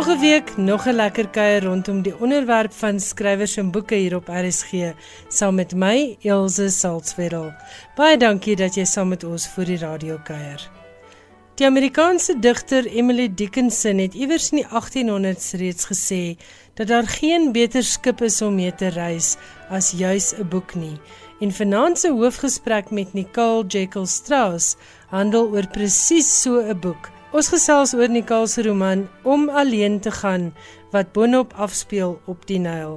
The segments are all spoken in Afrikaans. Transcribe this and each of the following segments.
Nog 'n week, nog 'n lekker kuier rondom die onderwerp van skrywers en boeke hier op RSG saam met my Elsje Salzwetel. Baie dankie dat jy saam met ons vir die radio kuier. Die Amerikaanse digter Emily Dickinson het iewers in die 1800s reeds gesê dat daar geen beter skip is om mee te reis as juis 'n boek nie. En vanaand se hoofgesprek met Nicole Jekyll Strauss handel oor presies so 'n boek. Ons gesels oor Nicole se roman Om alleen te gaan wat boonop afspeel op die Nyl.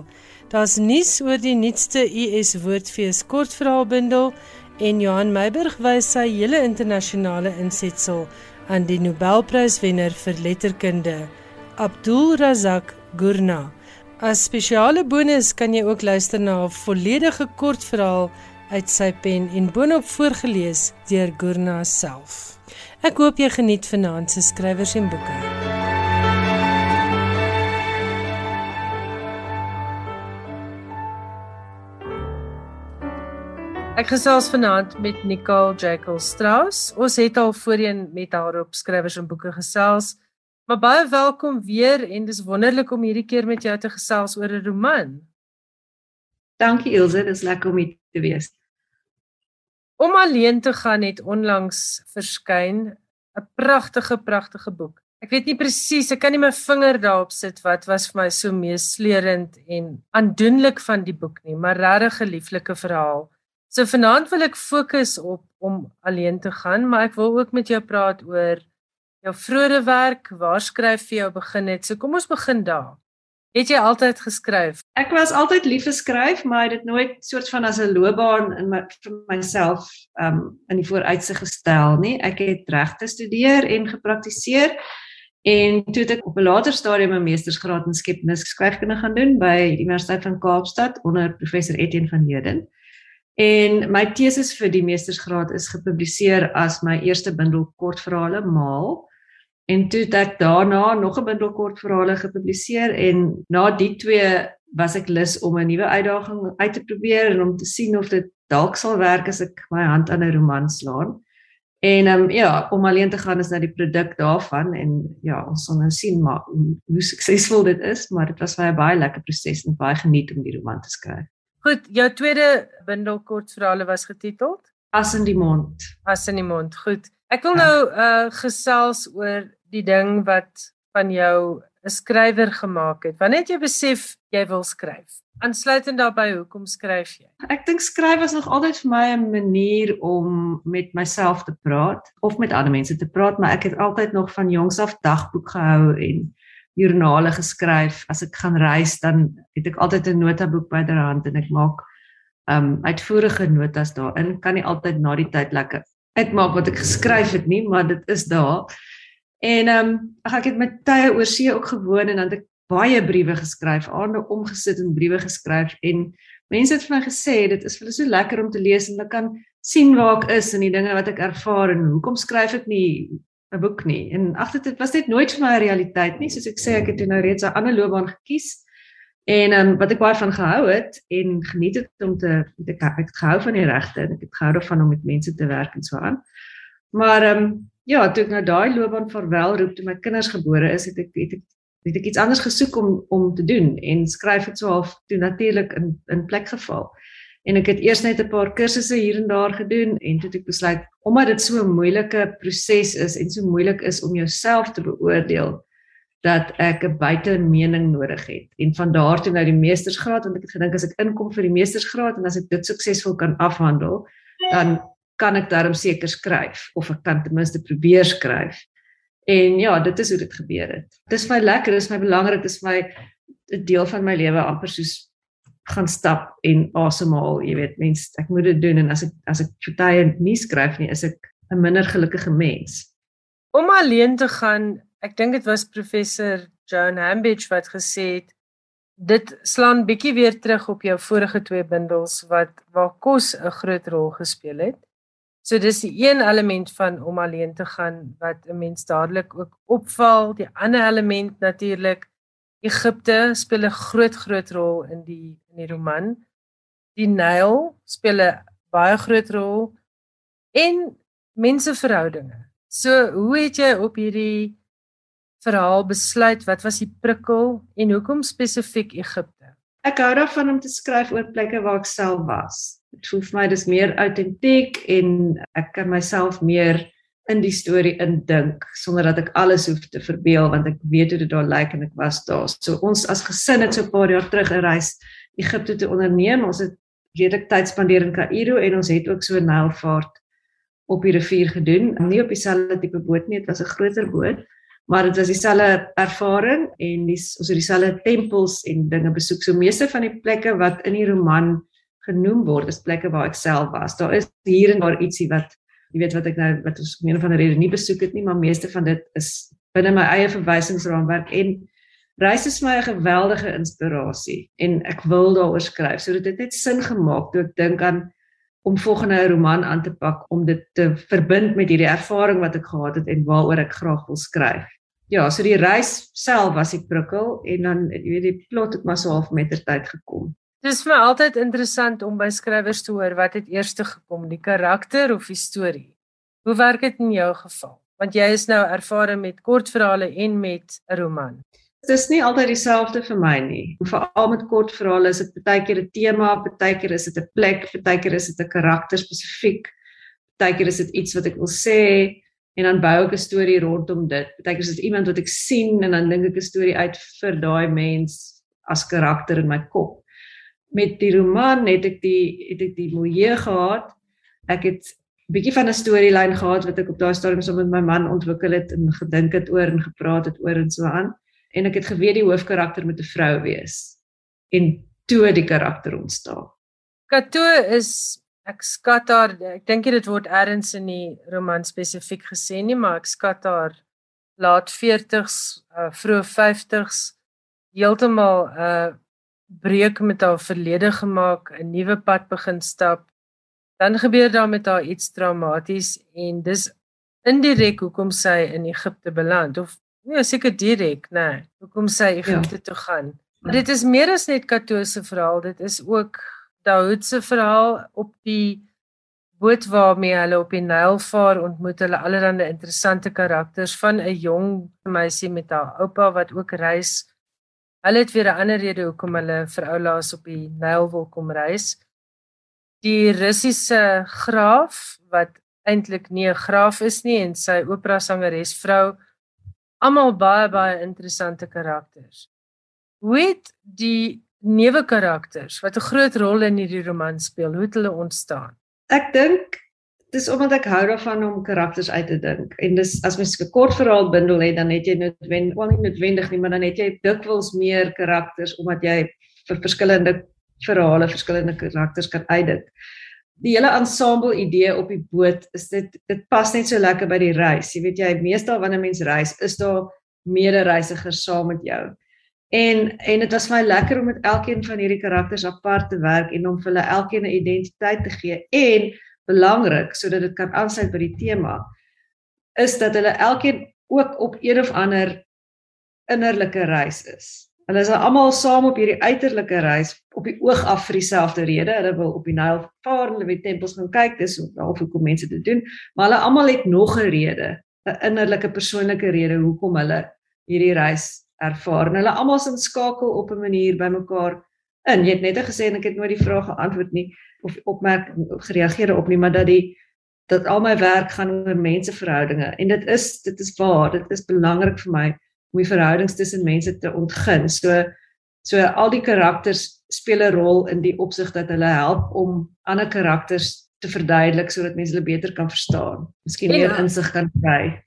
Daar's nuus oor die nuutste US Woordfees kortverhaalbundel en Johan Meiburg wys sy hele internasionale insetsel aan die Nobelpryswenner vir letterkunde, Abdul Razak Gurna. As spesiale bonus kan jy ook luister na 'n volledige kortverhaal uit sy pen en boonop voorgeles deur Gurna self. Ek hoop jy geniet vanaand se skrywers en boeke. Ek gesels vanaand met Nicole Jekyll Strauss. Ons het al voorheen met haar op skrywers en boeke gesels. Maar baie welkom weer en dis wonderlik om hierdie keer met jou te gesels oor 'n roman. Dankie Ilse, dis lekker om hier te wees. Om alleen te gaan het onlangs verskyn 'n pragtige pragtige boek. Ek weet nie presies, ek kan nie my vinger daarop sit wat was vir my so meesleurend en aandoenlik van die boek nie, maar regtig 'n lieflike verhaal. So vanaand wil ek fokus op om alleen te gaan, maar ek wil ook met jou praat oor jou vroeë werk, waar skryf jy jou begin het? So kom ons begin daar. Het jy altyd geskryf? Ek was altyd lief vir skryf, maar dit nooit soort van as 'n loopbaan in my vir myself um in die vooruitsig gestel nie. Ek het reg gestudeer en gepraktiseer en toe het ek op 'n later stadium 'n meestersgraad in skepnis skryfkunde gaan doen by die Universiteit van Kaapstad onder professor Etienne van Heerden. En my teses vir die meestersgraad is gepubliseer as my eerste bundel kortverhale Maal En toe het ek daarna nog 'n bundel kortverhale gepubliseer en na die twee was ek lus om 'n nuwe uitdaging uit te probeer en om te sien of dit dalk sal werk as ek my hand aan 'n roman slaan. En ehm um, ja, om alleen te gaan is nou die produk daarvan en ja, ons sal nou sien maar hoe suksesvol dit is, maar dit was vir my 'n baie lekker proses en baie geniet om die roman te skryf. Goed, jou tweede bundel kortverhale was getiteld As in die mond. As in die mond. Goed. Ek wil nou uh gesels oor die ding wat van jou 'n skrywer gemaak het. Wanneer het jy besef jy wil skryf? Aansluitend daarbey, hoekom skryf jy? Ek dink skryf was nog altyd vir my 'n manier om met myself te praat of met ander mense te praat, maar ek het altyd nog van jongs af dagboek gehou en joernale geskryf. As ek gaan reis, dan het ek altyd 'n notaboek byderhand en ek maak um uitvoerige notas daarin. Kan nie altyd na die tyd lekker uitmaak wat ek geskryf het nie, maar dit is daar. En um, ek het met tye oor see ook gewoon en dan het ek baie briewe geskryf, aande omgesit en briewe geskryf en mense het vir my gesê dit is vir hulle so lekker om te lees en hulle kan sien waar ek is en die dinge wat ek ervaar en hoekom skryf ek nie 'n boek nie. En agter dit was dit nooit vir my 'n realiteit nie, soos ek sê ek het nou reeds 'n ander loopbaan gekies. En ehm um, wat ek baie van gehou het en geniet het om te ek het gehou van die regte en ek het gehou daarvan om met mense te werk en so aan. Maar ehm um, ja, toe ek nou daai loopbaan verwel roep toe my kinders gebore is, het ek het ek het ek iets anders gesoek om om te doen en skryf dit so half toe natuurlik in in plek geval. En ek het eers net 'n paar kursusse hier en daar gedoen en toe het ek besluit omdat dit so 'n moeilike proses is en so moeilik is om jouself te beoordeel dat ek 'n buitemening nodig het. En van daar toe nou die meestersgraad want ek het gedink as ek inkom vir die meestersgraad en as ek dit suksesvol kan afhandel, dan kan ek daarom seker skryf of ek kan ten minste probeer skryf. En ja, dit is hoe dit gebeur het. Dit is my lekker, dit is my belangrik, dit is my 'n deel van my lewe amper soos gaan stap en asemhaal, jy weet, mens ek moet dit doen en as ek as ek partye nie skryf nie, is ek 'n minder gelukkige mens. Om alleen te gaan ek dink dit was professor Joan Hambidge wat gesê het dit slaan bietjie weer terug op jou vorige twee bundels wat waar kos 'n groot rol gespeel het. So dis die een element van om alleen te gaan wat 'n mens dadelik ook opval. Die ander element natuurlik Egipte speel 'n groot groot rol in die in die roman. Die Nyl speel 'n baie groot rol en menseverhoudinge. So hoe het jy op hierdie verhaal besluit? Wat was die prikkel en hoekom spesifiek Egipte? Ek hou daarvan om te skryf oor plekke waar ek self was. Dit voel vir my dis meer autentiek en ek kan myself meer in die storie indink sonder dat ek alles hoef te verbeel want ek weet hoe dit daar lyk en ek was daar. So ons as gesin het so 'n paar jaar terug 'n reis Egipte toe onderneem. Ons het redelik tyd spandeer in Kaïro en ons het ook so 'n Nylvaart op die rivier gedoen. Nie op dieselfde tipe boot nie, dit was 'n groter boot, maar dit was dieselfde ervaring en die, ons het dieselfde tempels en dinge besoek. So meeste van die plekke wat in die roman genoem word, is plekke waar ek self was. Daar is hier en daar ietsie wat jy weet wat ek nou wat ons om een van die redes nie besoek het nie, maar meeste van dit is binne my eie verwysingsraamwerk en reis is my 'n geweldige inspirasie en ek wil daaroor skryf. So dit het net sin gemaak toe ek dink aan om volgende 'n roman aan te pak om dit te verbind met hierdie ervaring wat ek gehad het en waaroor ek graag wil skryf. Ja, so die reis self was die prikkel en dan jy weet die plot het maar so half mettertyd gekom. Dit is vir my altyd interessant om by skrywers te hoor wat het eers gekom, die karakter of die storie. Hoe werk dit in jou geval? Want jy is nou ervare met kortverhale en met 'n roman. Dit is nie altyd dieselfde vir my nie. Veral met kortverhale is dit baie keer 'n tema, baie keer is dit 'n plek, baie keer is dit 'n karakter spesifiek. Baie keer is dit iets wat ek wil sê en dan bou ek 'n storie rondom dit. Baie keer is dit iemand wat ek sien en dan dink ek 'n storie uit vir daai mens as karakter in my kop met die roman het ek die het ek die milieu gehad. Ek het 'n bietjie van 'n storielyn gehad wat ek op daai stadium saam met my man ontwikkel het en gedink het oor en gepraat het oor en so aan. En ek het geweet die hoofkarakter moet 'n vrou wees. En toe die karakter ontstaan. Kato is ek skat haar ek dink dit word ergens in die roman spesifiek gesê nie, maar ek skat haar laat 40s, uh, vroeg 50s heeltemal 'n uh, breek met haar verlede gemaak, 'n nuwe pad begin stap. Dan gebeur daar met haar iets traumaties en dis indirek hoekom sy in Egipte beland of nee, seker direk, nê, nee, hoekom sy Egipte ja. toe gaan. Maar dit is meer as net Kato se verhaal, dit is ook Daoud se verhaal op die boot waarmee hulle op die Nyl vaar, ontmoet hulle allerlei interessante karakters van 'n jong meisie met haar oupa wat ook reis Hulle het weer 'n ander rede hoekom hulle vir oulaas op die Nyl wil kom reis. Die Russiese graaf wat eintlik nie 'n graaf is nie en sy opera sangeres vrou almal baie baie interessante karakters. Hoe het die nuwe karakters wat 'n groot rol in hierdie roman speel, hoe het hulle ontstaan? Ek dink dis omdat ek hou daarvan om karakters uit te dink. En dis as mens 'n kort verhaal bundel het, dan het jy noodwendig, wel nie noodwendig nie, maar dan het jy dikwels meer karakters omdat jy vir verskillende verhale verskillende karakters kan uitdink. Die hele ensemble idee op die boot is dit dit pas net so lekker by die reis. Jy weet jy, meestal wanneer mens reis, is daar medereisigers saam met jou. En en dit was vir my lekker om met elkeen van hierdie karakters apart te werk en om vir hulle elkeen 'n identiteit te gee en belangrik sodat dit kan aansluit by die tema is dat hulle elkeen ook op een of ander innerlike reis is. Hulle is almal saam op hierdie uiterlike reis op die oog af vir dieselfde rede. Hulle wil op die Nyl vaar en hulle wil tempels gaan kyk, dis half hoekom mense dit doen, maar hulle almal het nog 'n rede, 'n innerlike persoonlike rede hoekom hulle hierdie reis ervaar. En hulle almal is in skakel op 'n manier by mekaar in. Jy het net gesê en ek het nooit die vraag geantwoord nie of opmerk gereageer op nie, maar dat die dat al my werk gaan oor menseverhoudinge en dit is dit is waar, dit is belangrik vir my om die verhoudings tussen mense te ontgin. So so al die karakters speel 'n rol in die opsig dat hulle help om ander karakters te verduidelik sodat mense hulle beter kan verstaan. Miskien meer insig kan kry.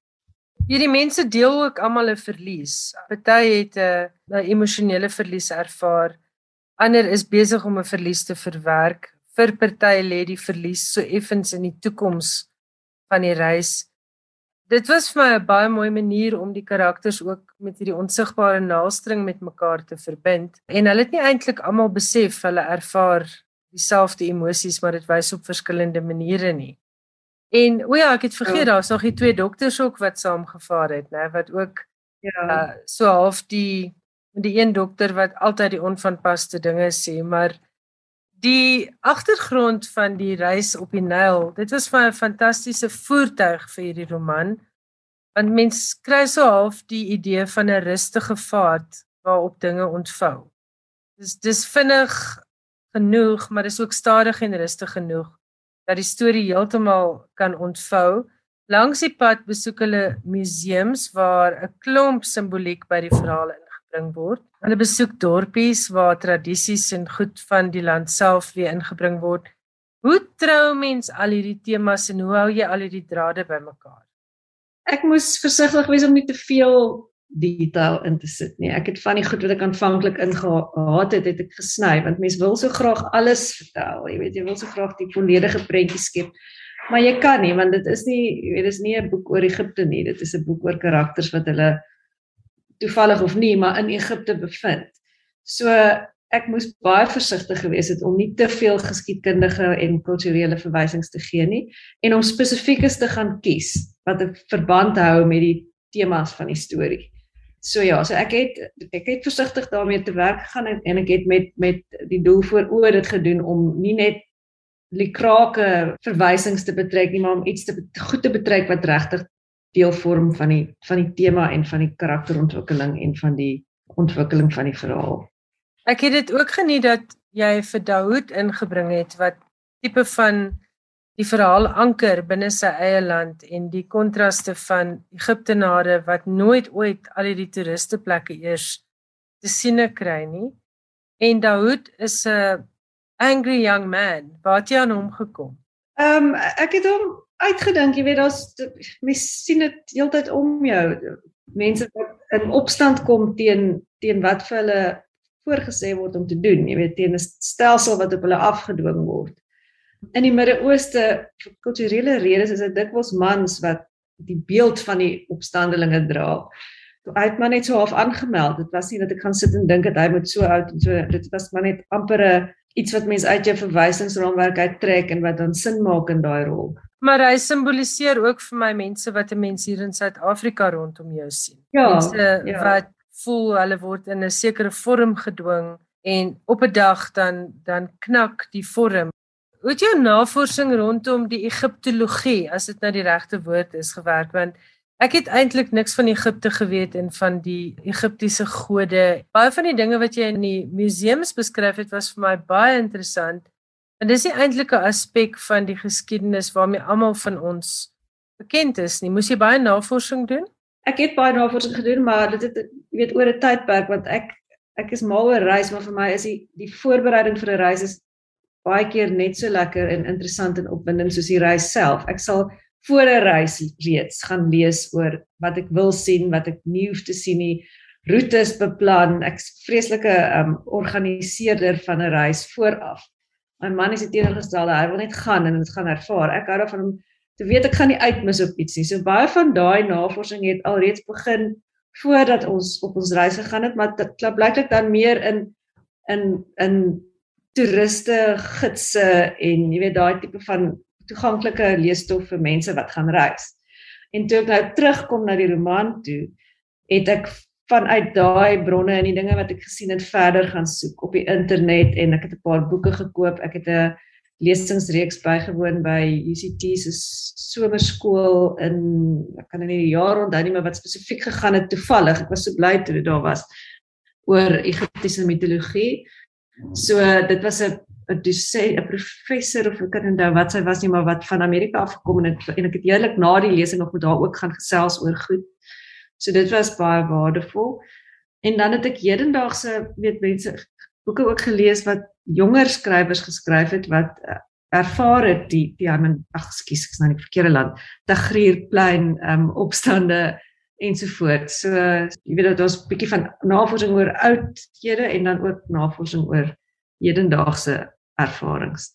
Hierdie mense deel ook almal 'n verlies. Party het 'n 'n emosionele verlies ervaar. Ander is besig om 'n verlies te verwerk vir party lê die verlies so effens in die toekoms van die reis. Dit was vir my 'n baie mooi manier om die karakters ook met hierdie onsigbare naaldstring met mekaar te verbind. En hulle het nie eintlik almal besef hulle ervaar dieselfde emosies, maar dit wys op verskillende maniere nie. En o ja, ek het vergeet ja. daar's nog die twee dokters ook wat saamgevaar het, né, wat ook ja, uh, so half die die een dokter wat altyd die onvanpaste dinge sê, maar Die agtergrond van die reis op die Nyl, dit was 'n fantastiese voertuig vir hierdie roman. Want mens kry so half die idee van 'n rustige vaart waarop dinge ontvou. Dis dis vinnig genoeg, maar dis ook stadig en rustig genoeg dat die storie heeltemal kan ontvou. Langs die pad besoek hulle museums waar 'n klomp simboliek by die verhaal ingebring word. Hulle besoek dorpies waar tradisies en goed van die land self weer ingebring word. Hoe trou mens al hierdie temas en hoe hou jy al hierdie drade bymekaar? Ek moes versigtig wees om nie te veel detail in te sit nie. Ek het van die goed wat ek aanvanklik ingehaat het, het ek gesny want mense wil so graag alles vertel. Jy weet, jy wil so graag die volledige prentjie skep. Maar jy kan nie want dit is nie, jy weet, dit is nie 'n boek oor Egipte nie. Dit is 'n boek oor karakters wat hulle toevallig of nie, maar in Egipte bevind. So ek moes baie versigtig gewees het om nie te veel geskiedkundige en kulturele verwysings te gee nie en om spesifiekes te gaan kies wat 'n verband hou met die temas van die storie. So ja, so ek het ek het versigtig daarmee te werk gegaan en, en ek het met met die doel voor oë dit gedoen om nie net likrake verwysings te betrek nie, maar om iets te goed te betrek wat regtig deel vorm van die van die tema en van die karakterontwikkeling en van die ontwikkeling van die verhaal. Ek het dit ook geniet dat jy vir Daoud ingebring het wat tipe van die verhaal anker binne sy eie land en die kontraste van Egiptenare wat nooit ooit al die toeriste plekke eers te sien kry nie. En Daoud is 'n angry young man. Wat jy aan hom gekom? Ehm um, ek het hom uitgedink, jy weet daar's mens sien dit heeltyd om jou. Mense wat in opstand kom teen teen wat vir hulle voorgesê word om te doen, jy weet teen 'n stelsel wat op hulle afgedwing word. In die Midde-Ooste vir kulturele redes is dit dikwels mans wat die beeld van die opstandelinge dra. Hy het maar net so half aangemeld. Dit was nie dat ek gaan sit en dink dat hy moet so oud en so dit was maar net amper 'n iets wat mense uit jou verwysingsraamwerk uittrek en wat dan sin maak in daai rol. Maar hy simboliseer ook vir my mense wat 'n mens hier in Suid-Afrika rondom jou sien. Ja, mense ja. wat voel hulle word in 'n sekere vorm gedwing en op 'n dag dan dan knak die vorm. Hoe het jou navorsing rondom die Egiptologie, as dit nou die regte woord is, gewerk want ek het eintlik niks van Egipte geweet en van die Egiptiese gode. Baie van die dinge wat jy in die museums beskryf het was vir my baie interessant. En dis nie eintlik 'n aspek van die geskiedenis waarmee almal van ons bekend is nie. Moes jy baie navorsing doen? ek het baie navorsing gedoen, maar dit het jy weet oor 'n tydperk want ek ek is mal oor reis, maar vir my is die die voorbereiding vir 'n reis is baie keer net so lekker en interessant en opwindend soos die reis self. Ek sal voor 'n reis reeds gaan lees oor wat ek wil sien, wat ek nie hoef te sien nie, roetes beplan. Ek's vreeslike um organiseerder van 'n reis vooraf. My man is teenoorgestelde, hy wil net gaan en dit gaan ervaar. Ek hou daarvan om te weet ek gaan nie uitmis op iets nie. So baie van daai navorsing het alreeds begin voordat ons op ons reis gegaan het, maar dit klop blyklik dan meer in in in toeriste gidse en jy weet daai tipe van toeganklike leesstof vir mense wat gaan reis. En toe ek nou terugkom na die roman toe, het ek vanuit daai bronne en die dinge wat ek gesien het verder gaan soek op die internet en ek het 'n paar boeke gekoop. Ek het 'n lesingsreeks bygewoon by UCT se somerskool in ek kan nie die jaar onthou nie maar wat spesifiek gegaan het toevallig ek was so bly toe dit daar was oor Egiptiese mitologie so dit was 'n 'n dosent 'n professor of ek kan onthou wat sy was nie maar wat van Amerika af gekom het en ek het heerlik na die lesing nog met haar ook gaan gesels oor goed so dit was baie waardevol en dan het ek hedendaagse weet mense boeke ook gelees wat jonger skrywers geskryf het wat uh, ervaar het die die ag ekskuus ek is nou in die verkeerde land Tagrierplein um opstande ensovoorts. So jy weet dat ons 'n bietjie van navorsing oor oudhede en dan ook navorsing oor hedendaagse ervarings.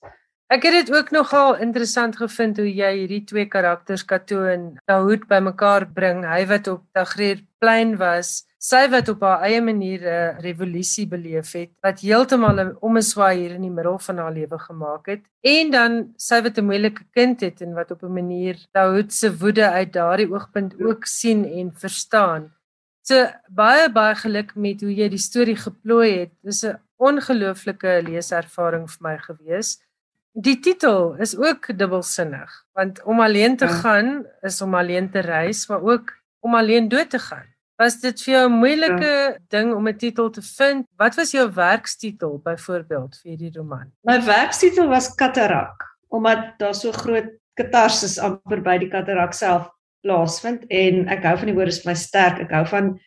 Ek het dit ook nogal interessant gevind hoe jy hierdie twee karakters Kato en Daoud bymekaar bring. Hy wat op Tagrierplein was sy wat op haar eie manier 'n revolusie beleef het wat heeltemal 'n omeswaai hier in die middel van haar lewe gemaak het en dan sy wat 'n moeilike kind het en wat op 'n manier Daoud se woede uit daardie oogpunt ook sien en verstaan. So baie baie geluk met hoe jy die storie geplooi het. Dis 'n ongelooflike leeservaring vir my gewees. Die titel is ook dubbelsinnig want om alleen te ja. gaan is om alleen te reis, maar ook om alleen dood te gaan. Was dit vir jou 'n moeilike ja. ding om 'n titel te vind? Wat was jou werkstitel byvoorbeeld vir hierdie roman? My werkstitel was Katarak, omdat daar so groot katarsis amper by die katarak self plaasvind en ek hou van die woorde is my sterk. Ek hou van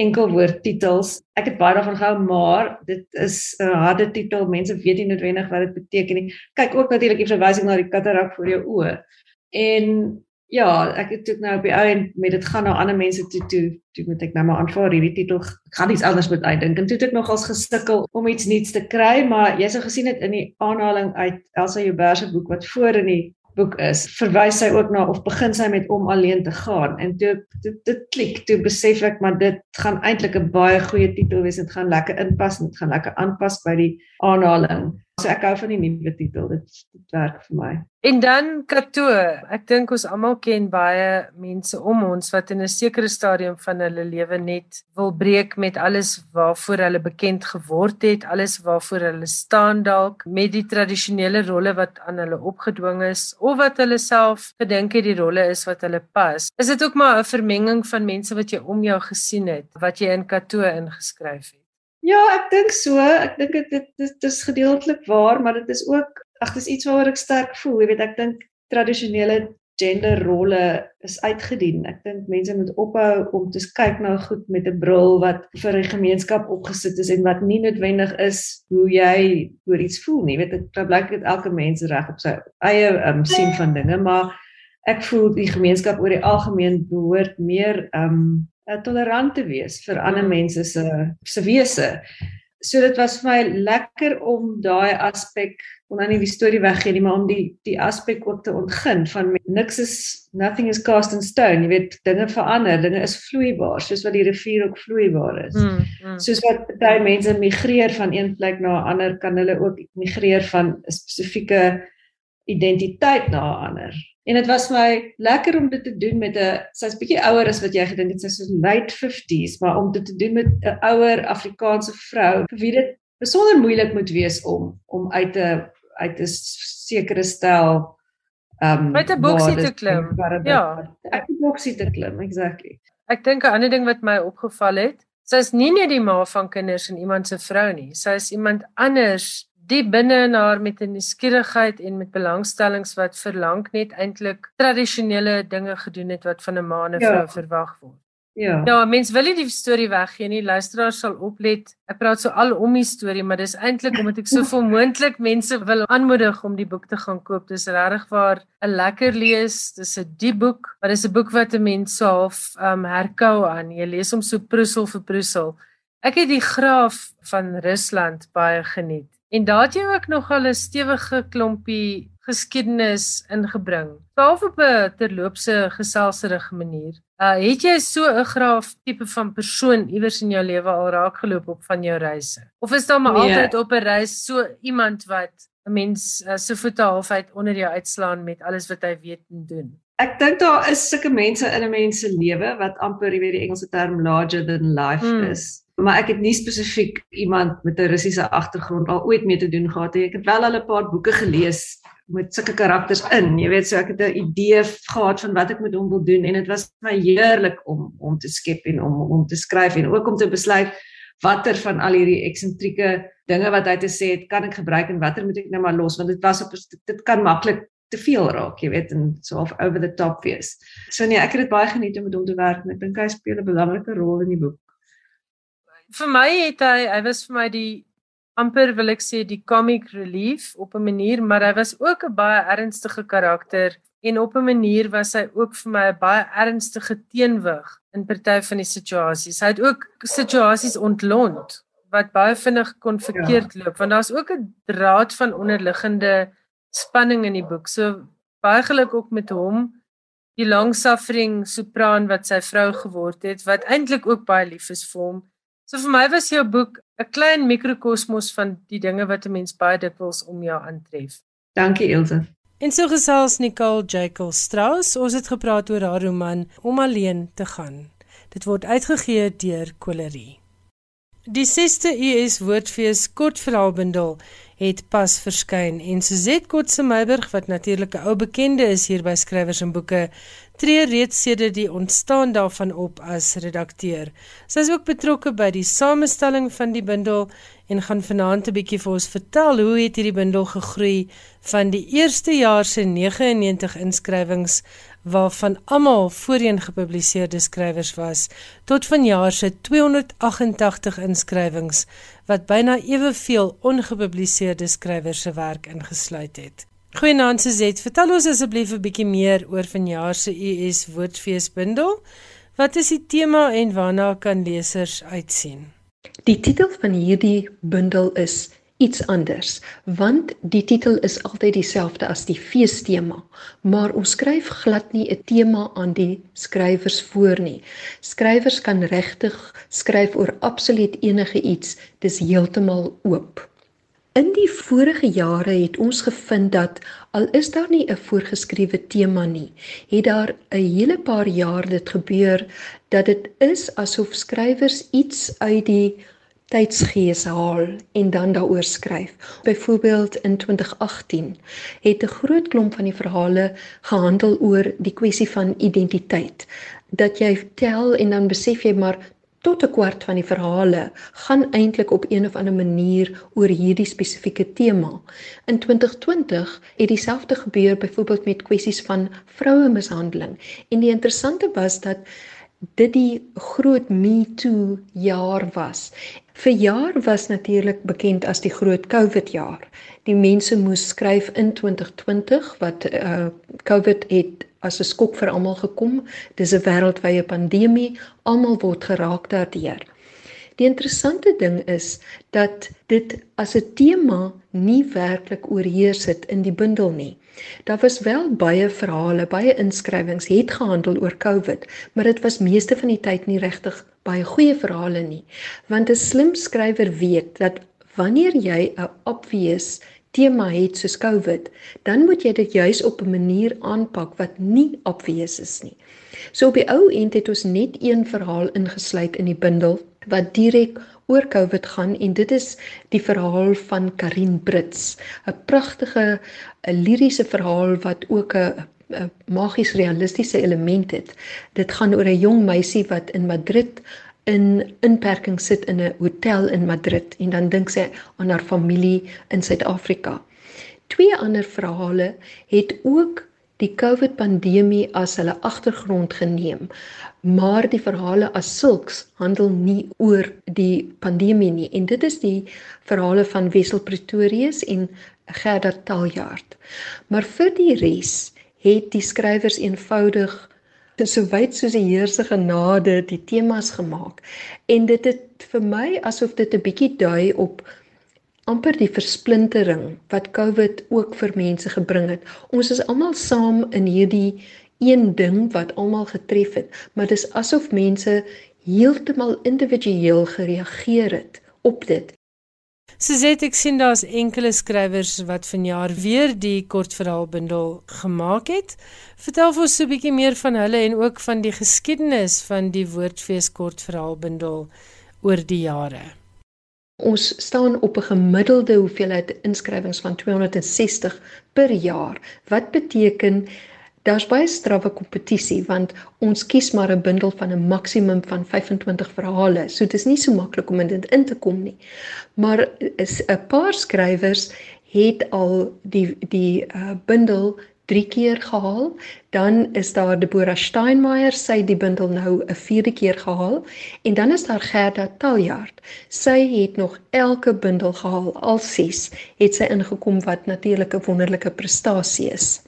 enkelwoordtitels. Ek het baie daarvan gehou, maar dit is 'n harde titel. Mense weet nie noodwendig wat dit beteken nie. Kyk ook natuurlik die verwysing na die katarak voor jou oë. En ja, ek het ook nou op die ou en met dit gaan na ander mense toe toe toe moet ek nou maar aanvaar hierdie titel gaan iets anders moet uitdink en toe het ek nogals gesukkel om iets nuuts te kry maar jy sou gesien het in die aanhaling uit Elsa Joubert se boek wat voor in die boek is verwys sy ook na of begin sy met om alleen te gaan. En toe dit dit klik toe besef ek maar dit gaan eintlik 'n baie goeie titel wees dit gaan lekker inpas en dit gaan lekker aanpas by die aanhaling So ek hou van die nuwe titel. Dit dit werk vir my. En dan Kato, ek dink ons almal ken baie mense om ons wat in 'n sekere stadium van hulle lewe net wil breek met alles waarvoor hulle bekend geword het, alles waarvoor hulle staan dalk met die tradisionele rolle wat aan hulle opgedwing is of wat hulle self gedink het die rolle is wat hulle pas. Is dit ook maar 'n vermenging van mense wat jy om jou gesien het, wat jy in Kato ingeskryf het? Ja, ek dink so. Ek dink dit dit dit is gedeeltelik waar, maar dit is ook ag, dis iets waaroor ek sterk voel. Jy weet, ek dink tradisionele genderrolle is uitgedien. Ek dink mense moet ophou om te kyk na goed met 'n bril wat vir 'n gemeenskap opgesit is en wat nie noodwendig is hoe jy oor iets voel nie. Jy weet, dit blyk dit elke mens reg op sy eie um, sien van dinge, maar ek voel die gemeenskap oor die algemeen behoort meer um uh, tolerant te wees vir ander mm. mense se se wese. So dit was vir my lekker om daai aspek om nou nie die storie weggee nie, maar om die die aspek ook te ontgin van niks is nothing is cast in stone. Jy weet dinge verander, dinge is vloeibaar, soos wat die rivier ook vloeibaar is. Mm, mm. Soos wat baie mense migreer van een plek na 'n ander, kan hulle ook migreer van 'n spesifieke identiteit na 'n ander. En dit was my lekker om dit te doen met 'n sy's bietjie ouer as wat jy gedink het, sy's so late 50s, maar om dit te doen met 'n ouer Afrikaanse vrou vir wie dit besonder moeilik moet wees om om uit 'n uit 'n sekere stel um met 'n boksie te klim. Ja, uit 'n boksie te klim, exactly. Ek dink 'n ander ding wat my opgeval het, sy's nie net die ma van kinders en iemand se vrou nie, sy's iemand anders diep binne in haar met 'n nuuskierigheid en met belangstellings wat verlang net eintlik tradisionele dinge gedoen het wat van 'n ma en 'n vrou ja. verwag word. Ja. Ja, mens wil nie die storie weggee nie. Luisteraars sal oplet. Ek praat so al om die storie, maar dis eintlik omdat ek so veel moontlik mense wil aanmoedig om die boek te gaan koop. Dis regtig waar 'n lekker lees. Dis 'n diep boek, maar dis 'n boek wat 'n mens so half um herkou aan. Jy lees hom so prusel vir prusel. Ek het die graaf van Rusland baie geniet. En daar het jy ook nog al 'n stewige klompie geskiedenis ingebring. Behalwe op 'n terloopse geselserige manier. Uh het jy so 'n graaf tipe van persoon iewers in jou lewe al raakgeloop op van jou reise? Of is daar maar nee. altyd op 'n reis so iemand wat 'n mens uh, so voete halfheid onder jou uitslaan met alles wat hy weet en doen? Ek dink daar is sulke mense in 'n mens se lewe wat amper, jy weet die Engelse term larger than life hmm. is maar ek het nie spesifiek iemand met 'n Russiese agtergrond al ooit mee te doen gehad nie. Ek het wel al 'n paar boeke gelees met sulke karakters in. Jy weet, so ek het 'n idee gehad van wat ek met hom wil doen en dit was my heerlik om om te skep en om om te skryf en ook om te besluit watter van al hierdie eksentrieke dinge wat hy te sê het, kan ek gebruik en watter moet ek nou maar los want dit was op dit kan maklik te veel raak, jy weet, en so of over the top wees. So nee, ek het dit baie geniet om met hom te werk en ek dink hy speel 'n belangrike rol in die boek vir my het hy hy was vir my die amper wil ek sê die comic relief op 'n manier, maar hy was ook 'n baie ernstige karakter en op 'n manier was hy ook vir my 'n baie ernstige teenwig in party van die situasies. Hy het ook situasies ontlont wat baie vinnig kon verkeerd ja. loop want daar's ook 'n draad van onderliggende spanning in die boek. So baie geluk ook met hom die long suffering sopran wat sy vrou geword het wat eintlik ook baie lief is vir hom So vir my was jou boek 'n klein mikrokosmos van die dinge wat 'n mens baie dikwels om jou aantref. Dankie Ilse. En so gesels Nicole Jekyll Strauss, ons het gepraat oor haar roman Om alleen te gaan. Dit word uitgegee deur Kolerie. Die 6ste US Woordfees kortverhaalbundel het pas verskyn en Suzette Kotse Meiburg wat natuurlik 'n ou bekende is hier by skrywers en boeke tree reeds sedert die ontstaan daarvan op as redakteur. Sy is ook betrokke by die samestelling van die bundel en gaan vanaand 'n bietjie vir ons vertel hoe het hierdie bundel gegroei van die eerste jaar se 99 inskrywings waarvan almal voorheen gepubliseerde skrywers was tot vanjaar se 288 inskrywings wat byna eweveel ongepubliseerde skrywers se werk ingesluit het. Goeienaand Suzet, vertel ons asseblief 'n bietjie meer oor vanjaar se US Woordfeesbundel. Wat is die tema en waarna kan lesers uitsien? Die titel van hierdie bundel is iets anders want die titel is altyd dieselfde as die feestema maar ons skryf glad nie 'n tema aan die skrywers voor nie skrywers kan regtig skryf oor absoluut enige iets dis heeltemal oop In die vorige jare het ons gevind dat al is daar nie 'n voorgeskrewe tema nie, het daar 'n hele paar jaar dit gebeur dat dit is asof skrywers iets uit die tydsgees haal en dan daaroor skryf. Byvoorbeeld in 2018 het 'n groot klomp van die verhale gehandel oor die kwessie van identiteit. Dat jy tel en dan besef jy maar tot 'n kwart van die verhale gaan eintlik op een of ander manier oor hierdie spesifieke tema. In 2020 het dieselfde gebeur byvoorbeeld met kwessies van vroue mishandeling. En die interessante was dat dit die groot Me Too jaar was Vir jaar was natuurlik bekend as die groot COVID jaar. Die mense moes skryf in 2020 wat uh COVID het as 'n skok vir almal gekom. Dis 'n wêreldwye pandemie, almal word geraak daardeur. Die interessante ding is dat dit as 'n tema nie werklik oorheers het in die bundel nie. Daar was wel baie verhale, baie inskrywings het gehandel oor COVID, maar dit was meeste van die tyd nie regtig baie goeie verhale nie. Want 'n slim skrywer weet dat wanneer jy 'n obvious tema het soos COVID, dan moet jy dit juis op 'n manier aanpak wat nie obvious is nie. So op die ou end het ons net een verhaal ingesluit in die bundel wat direk oor COVID gaan en dit is die verhaal van Karin Brits, 'n pragtige 'n liriese verhaal wat ook 'n 'n magies realistiese element het. Dit gaan oor 'n jong meisie wat in Madrid in inperking sit in 'n hotel in Madrid en dan dink sy aan haar familie in Suid-Afrika. Twee ander verhale het ook die COVID pandemie as hulle agtergrond geneem. Maar die verhale as sulks handel nie oor die pandemie nie en dit is die verhale van Wessel Pretorius en Gerda Taljaard. Maar vir die res het die skrywers eenvoudig so wyd soos die Heer se genade die temas gemaak en dit het vir my asof dit 'n bietjie dui op amper die versplintering wat COVID ook vir mense gebring het. Ons is almal saam in hierdie een ding wat almal getref het, maar dis asof mense heeltemal individueel gereageer het op dit. Suzette, ek sien daar's enkele skrywers wat vanjaar weer die kortverhaalbundel gemaak het. Vertel vir ons 'n bietjie meer van hulle en ook van die geskiedenis van die Woordfees kortverhaalbundel oor die jare. Ons staan op 'n gemiddelde hoeveelheid inskrywings van 260 per jaar. Wat beteken daar's baie strawwe kompetisie want ons kies maar 'n bundel van 'n maksimum van 25 verhale. So dit is nie so maklik om in dit in te kom nie. Maar is 'n paar skrywers het al die die uh, bundel 3 keer gehaal. Dan is daar Deborah Steinmeier, sy het die bundel nou 'n 4de keer gehaal en dan is daar Gerda Taljaard. Sy het nog elke bundel gehaal, al 6 het sy ingekom wat natuurlik 'n wonderlike prestasie is.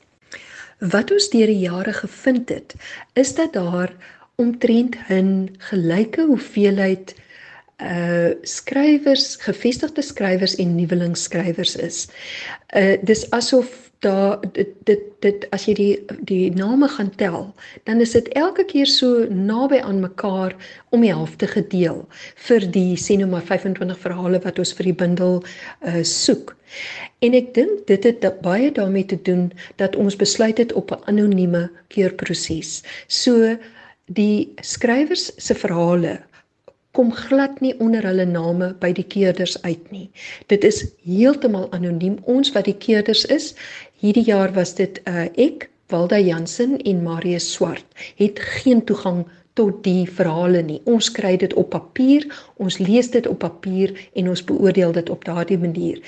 Wat ons deur die jare gevind het, is dat daar omtrent 'n gelyke hoeveelheid uh skrywers, gevestigde skrywers en nuwelingsskrywers is. Uh dis asof daar dit dit dit as jy die die name gaan tel, dan is dit elke keer so naby aan mekaar om die helfte gedeel vir die sê nou maar 25 verhale wat ons vir die bundel uh soek. En ek dink dit het baie daarmee te doen dat ons besluit het op 'n anonieme keurproses. So die skrywers se verhale kom glad nie onder hulle name by die keerders uit nie. Dit is heeltemal anoniem. Ons wat die keerders is, hierdie jaar was dit uh ek Walda Jansen en Marius Swart het geen toegang tot die verhale nie. Ons kry dit op papier, ons lees dit op papier en ons beoordeel dit op daardie manier.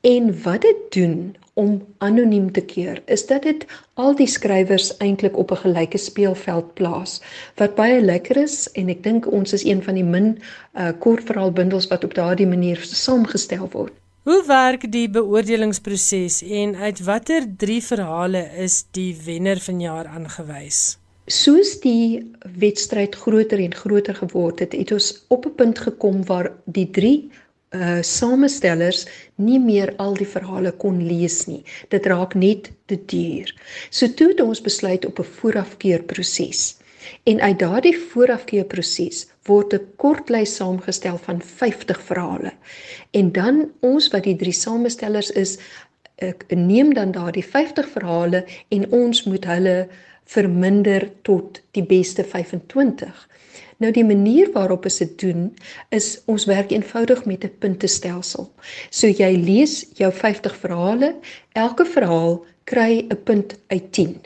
En wat dit doen om anoniem te keer, is dat dit al die skrywers eintlik op 'n gelyke speelveld plaas. Wat baie lekker is en ek dink ons is een van die min uh, kortverhaalbundels wat op daardie manier saamgestel word. Hoe werk die beoordelingsproses en uit watter 3 verhale is die wenner vanjaar aangewys? soos die wedstryd groter en groter geword het, het ons op 'n punt gekom waar die drie uh samestellers nie meer al die verhale kon lees nie. Dit raak net te duur. So toe het ons besluit op 'n voorafkeerproses. En uit daardie voorafkeerproses word 'n kortlys saamgestel van 50 verhale. En dan ons wat die drie samestellers is, ek neem dan daardie 50 verhale en ons moet hulle verminder tot die beste 25. Nou die manier waarop ons dit doen is ons werk eenvoudig met 'n puntestelsel. So jy lees jou 50 verhale, elke verhaal kry 'n punt uit 10.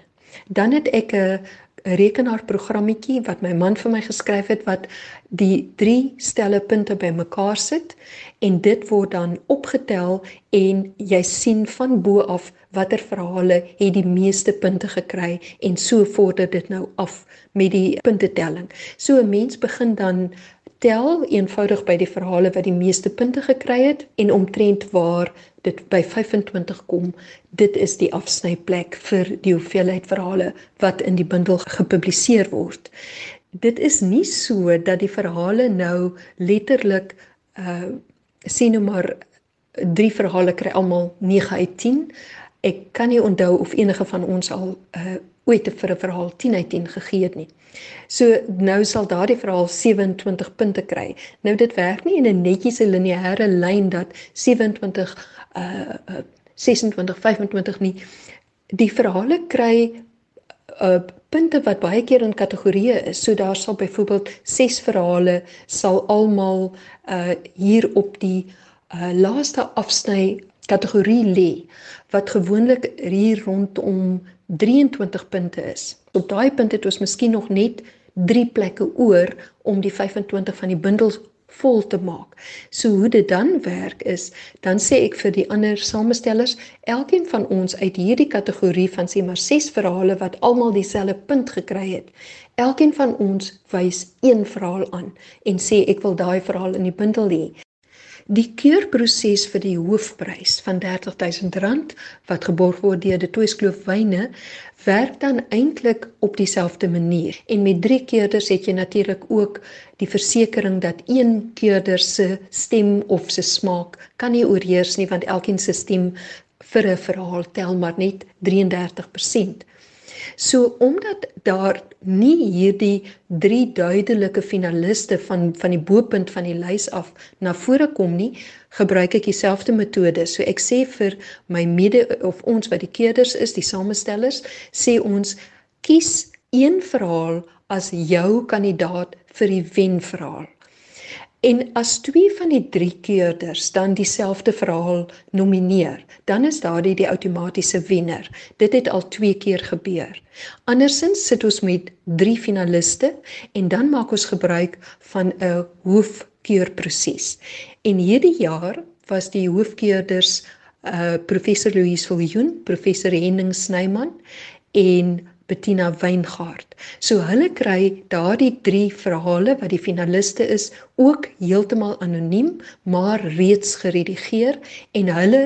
Dan het ek 'n rekenaarprogrammetjie wat my man vir my geskryf het wat die drie stelle punte bymekaar sit en dit word dan opgetel en jy sien van bo af watter verhale het die meeste punte gekry en so vorder dit nou af met die puntetelling. So 'n mens begin dan tel eenvoudig by die verhale wat die meeste punte gekry het en omtrent waar dit by 25 kom, dit is die afsnyplek vir die hoeveelheid verhale wat in die bundel gepubliseer word. Dit is nie so dat die verhale nou letterlik uh sien nou maar drie verhale kry almal 9 uit 10 Ek kan nie onthou of enige van ons al uh, ooit vir 'n verhaal 10 uit 10 gegee het nie. So nou sal daardie verhaal 27 punte kry. Nou dit werk nie in 'n netjiese lineêre lyn dat 27 uh, uh 26 25 nie. Die verhale kry uh punte wat baie keer in kategorieë is. So daar sal byvoorbeeld 6 verhale sal almal uh hier op die uh laaste afsny kategorie lê wat gewoonlik hier rondom 23 punte is. Op daai punt het ons miskien nog net 3 plekke oor om die 25 van die bundels vol te maak. So hoe dit dan werk is, dan sê ek vir die ander samestellers, elkeen van ons uit hierdie kategorie van sê maar 6 verhale wat almal dieselfde punt gekry het, elkeen van ons wys een verhaal aan en sê ek wil daai verhaal in die bundel hê. Die keurproses vir die hoofprys van R30000 wat geborg word deur die Toeskloof Wyne werk dan eintlik op dieselfde manier. En met drie keerders het jy natuurlik ook die versekering dat een keurder se stem of se smaak kan nie oorheers nie want elkeen se stem vir 'n verhaal tel maar net 33%. So omdat daar nie hierdie drie duidelike finaliste van van die boepunt van die lys af na vore kom nie, gebruik ek dieselfde metode. So ek sê vir my mede of ons wat die keerders is, die samestellers, sê ons kies een verhaal as jou kandidaat vir die wenverhaal. En as twee van die drie keerders dan dieselfde verhaal nomineer, dan is daardie die outomatiese wenner. Dit het al twee keer gebeur. Andersins sit ons met drie finaliste en dan maak ons gebruik van 'n hoofkeurproses. En hierdie jaar was die hoofkeerders uh professor Louise Viljoen, professor Henning Snyman en Bettina Weingart. So hulle kry daardie 3 verhale wat die finaliste is ook heeltemal anoniem, maar reeds geredigeer en hulle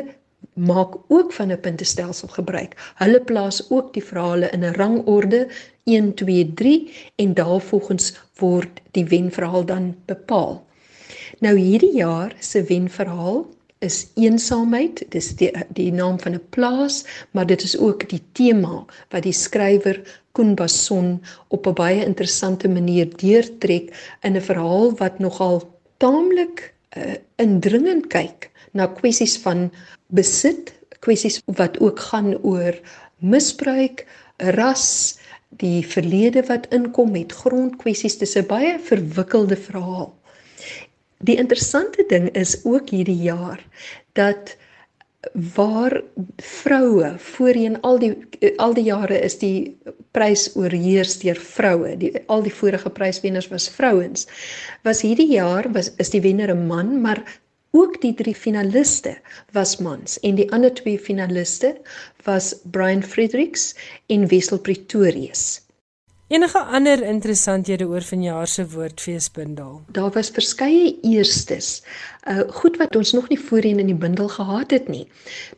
maak ook van 'n puntestelsel gebruik. Hulle plaas ook die verhale in 'n rangorde 1 2 3 en daarvolgens word die wenverhaal dan bepaal. Nou hierdie jaar se wenverhaal is eensaamheid. Dis die die naam van 'n plaas, maar dit is ook die tema wat die skrywer Koen Basson op 'n baie interessante manier deurtrek in 'n verhaal wat nogal taamlik uh, indringend kyk na kwessies van besit, kwessies wat ook gaan oor misbruik, ras, die verlede wat inkom met grondkwessies. Dis 'n baie verwikkelde verhaal. Die interessante ding is ook hierdie jaar dat waar vroue voorheen al die al die jare is die prys oorheers deur vroue. Die al die vorige pryswenners was vrouens. Was hierdie jaar was is die wenner 'n man, maar ook die drie finaliste was mans en die ander twee finaliste was Brian Fredericks en Wessel Pretorius. Enige ander interessanthede oor vanjaar se woordfeesbundel? Daar was verskeie eerstes. Uh goed wat ons nog nie voorheen in die bundel gehad het nie.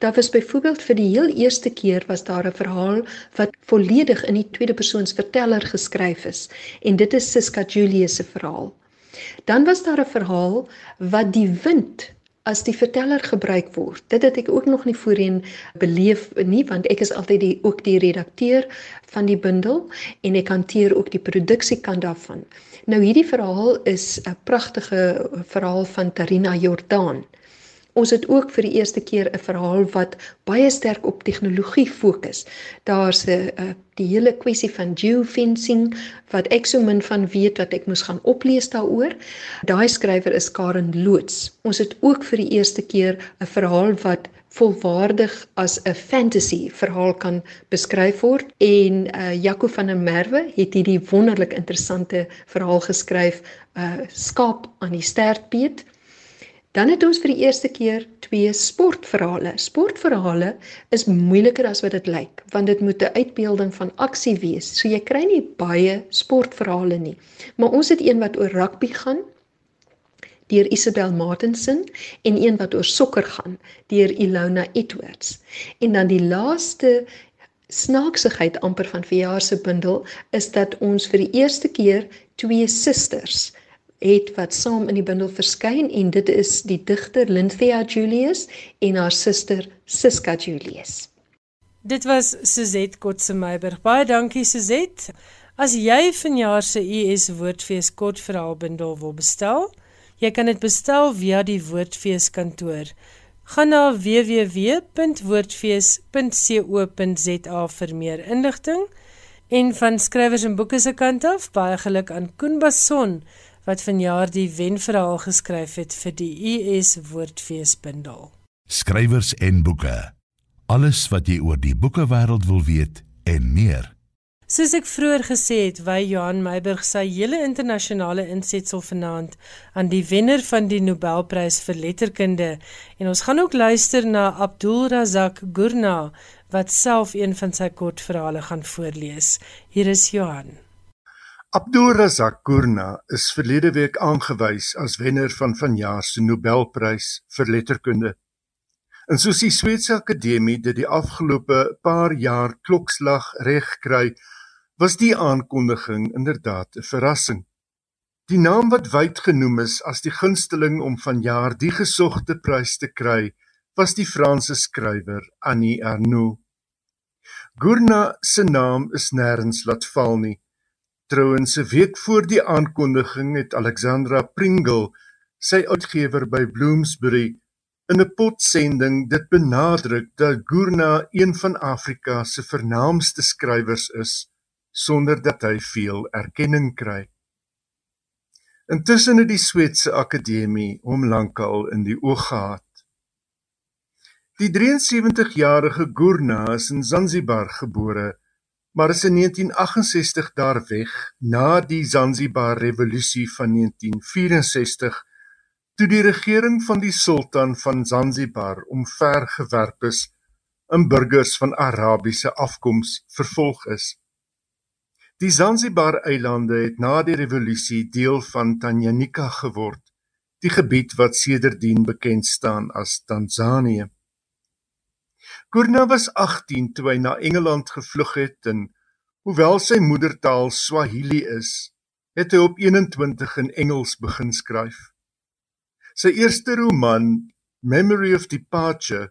Daar was byvoorbeeld vir die heel eerste keer was daar 'n verhaal wat volledig in die tweede persoons verteller geskryf is en dit is Siska Julius se verhaal. Dan was daar 'n verhaal wat die wind as die verteller gebruik word. Dit het ek ook nog nie voorheen beleef nie want ek is altyd die ook die redakteur van die bundel en ek hanteer ook die produksiekant daarvan. Nou hierdie verhaal is 'n pragtige verhaal van Tarina Jordaan. Ons het ook vir die eerste keer 'n verhaal wat baie sterk op tegnologie fokus. Daar's 'n die hele kwessie van geofencing wat ek so min van weet wat ek moes gaan oplees daaroor. Daai skrywer is Karen Loots. Ons het ook vir die eerste keer 'n verhaal wat volwaardig as 'n fantasy verhaal kan beskryf word en uh Jaco van der Merwe het hierdie wonderlik interessante verhaal geskryf uh skaap aan die stertbeet Dan het ons vir die eerste keer twee sportverhale. Sportverhale is moeiliker as wat dit lyk, want dit moet 'n uitbeelding van aksie wees. So jy kry nie baie sportverhale nie. Maar ons het een wat oor rugby gaan deur Isabel Martinson en een wat oor sokker gaan deur Ilona Edwards. En dan die laaste snaaksigheid amper van verjaar se bundel is dat ons vir die eerste keer twee susters het wat saam in die bundel verskyn en dit is die digter Lynthia Julius en haar suster Siska Julius. Dit was Suzette Kotse-Meiberg. Baie dankie Suzette. As jy vanjaar se US Woordfees kortverhaalbundel wil bestel, jy kan dit bestel via die Woordfees kantoor. Gaan na www.woordfees.co.za vir meer inligting. En van skrywers en boeke se kant af, baie geluk aan Koen Basson wat vanjaar die wenverhaal geskryf het vir die US Woordfeesbundel. Skrywers en boeke. Alles wat jy oor die boekewêreld wil weet en meer. Soos ek vroeër gesê het, wy Johan Meiburg sy hele internasionale insetsel vanaand aan die wenner van die Nobelprys vir letterkunde en ons gaan ook luister na Abdul Razak Gurna wat self een van sy kortverhale gaan voorlees. Hier is Johan. Abdul Razak Gurna is verlede week aangewys as wenner van vanjaar se Nobelprys vir letterkunde. En soos die Sweedse Akademie dit die afgelope paar jaar klokslag reg kry, was die aankondiging inderdaad 'n verrassing. Die naam wat wyd genoem is as die gunsteling om vanjaar die gesogte prys te kry, was die Franse skrywer Annie Ernaux. Gurna se naam is nêrens laat val nie. Trouwens, 'n week voor die aankondiging het Alexandra Pringle, sy uitgewer by Bloomsbury, in 'n potsending dit benadruk dat Gurna een van Afrika se vernaamste skrywers is sonder dat hy veel erkenning kry. Intussen het die Sweedse Akademie hom lankal in die oog gehad. Die 73-jarige Gurna is in Zanzibar gebore maar is in 1968 daar weg na die Zanzibar revolusie van 1964 toe die regering van die sultan van Zanzibar omvergewerp is en burgers van Arabiese afkoms vervolg is. Die Zanzibar eilande het na die revolusie deel van Tanganyika geword, die gebied wat sedertdien bekend staan as Tanzanië. Gurna was 18 toe hy na Engeland gevlug het en hoewel sy moedertaal Swahili is, het hy op 21 in Engels begin skryf. Sy eerste roman, Memory of Departure,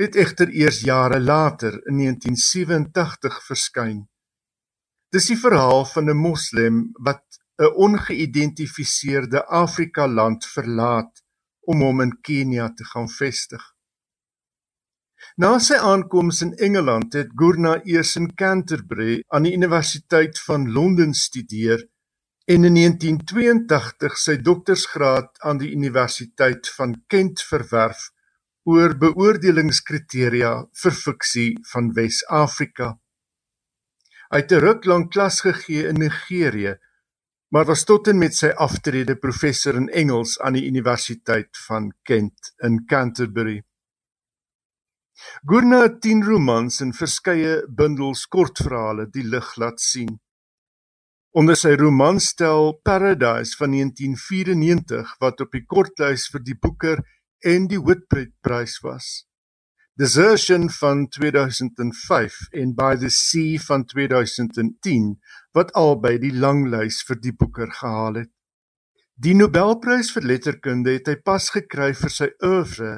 het egter eers jare later in 1987 verskyn. Dis die verhaal van 'n moslem wat 'n ongeïdentifiseerde Afrika land verlaat om hom in Kenia te gaan vestig. Na sy aankoms in Engeland het Gurna eers in Canterbury aan die Universiteit van Londen studeer en in 1982 sy doktorsgraad aan die Universiteit van Kent verwerf oor beoordelingskriteria vir fiksie van Wes-Afrika. Hy het 'n ruk lank klas gegee in Nigerië, maar was tot en met sy aftrede professor in Engels aan die Universiteit van Kent in Canterbury. Gurna het 10 romans en verskeie bundels kortverhale die lig laat sien. Onder sy romanstel Paradise van 1994 wat op die kortlys vir die Booker en die Whitbread Prys was. Desertion van 2005 en By the Sea van 2010 wat albei die langlys vir die Booker gehaal het. Die Nobelprys vir letterkunde het hy pas gekry vir sy oeuvre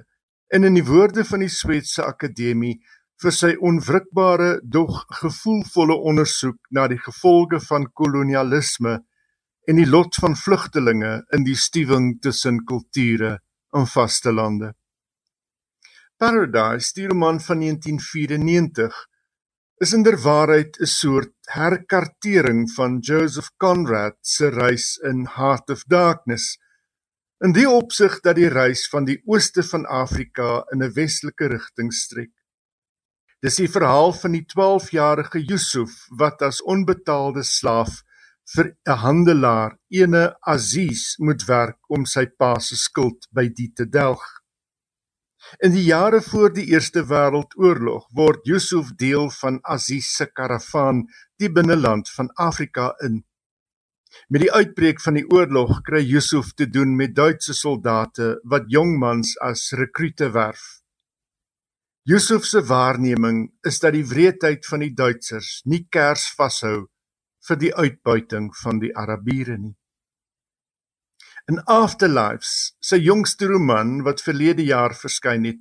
en in die woorde van die Swetse Akademie vir sy onwrikbare dog gevoelvolle ondersoek na die gevolge van kolonialisme en die lot van vlugtelinge in die stuwing tussen kulture in vaste lande. Paradise, die roman van 1994, is inderwaarheid 'n soort herkartering van Joseph Conrad se reis in Heart of Darkness. In die opsig dat die reis van die ooste van Afrika in 'n westelike rigting strek. Dis die verhaal van die 12-jarige Yusuf wat as onbetaalde slaaf vir 'n handelaar, ene Aziz, moet werk om sy pa se skuld by die te delg. In die jare voor die Eerste Wêreldoorlog word Yusuf deel van Aziz se karavaan die binneland van Afrika in. Met die uitbreek van die oorlog kry Yusuf te doen met Duitse soldate wat jong mans as rekrute werf. Yusuf se waarneming is dat die wreedheid van die Duitsers nie kers vashou vir die uitbuiting van die Arabiere nie. In Afterlives, sy jongste roman wat verlede jaar verskyn het,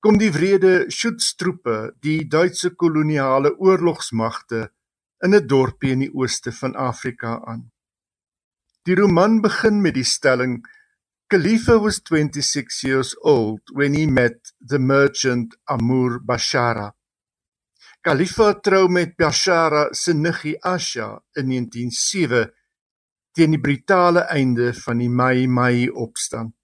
kom die wrede Schutztruppe, die Duitse koloniale oorlogsmagte in 'n dorpie in die ooste van Afrika aan. Die roman begin met die stelling Khalifa was 26 years old when he met the merchant Amur Bashara. Khalifa trou met Bashara se niggie Asha in 1907 teen die brutale einde van die Mai Mai opstand.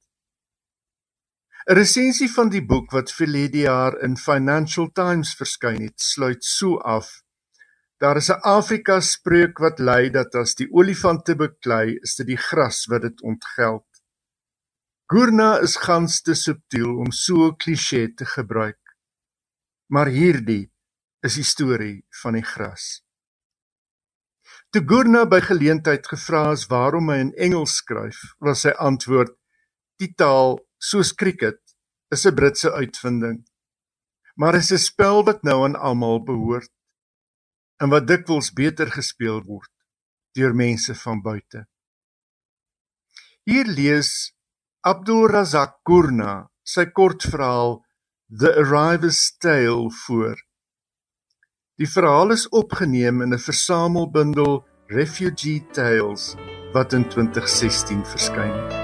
'n Resensie van die boek wat verlede jaar in Financial Times verskyn het, sluit so af: Daar is 'n Afrika spreuk wat lui dat as die olifante beklei, is dit die gras wat dit ontgeld. Gurna is gans te subtiel om so 'n kliseë te gebruik. Maar hierdie is die storie van die gras. Toe Gurna by geleentheid gevra is waarom hy in Engels skryf, was sy antwoord: "Die taal, soos cricket, is 'n Britse uitvinding, maar is 'n spel wat nou aan almal behoort en wat dikwels beter gespeel word deur mense van buite." Hier lees Abdul Razak Gurna sy kortverhaal The Arriver's Tale voor. Die verhaal is opgeneem in 'n versamelbundel Refugee Tales wat in 2016 verskyn het.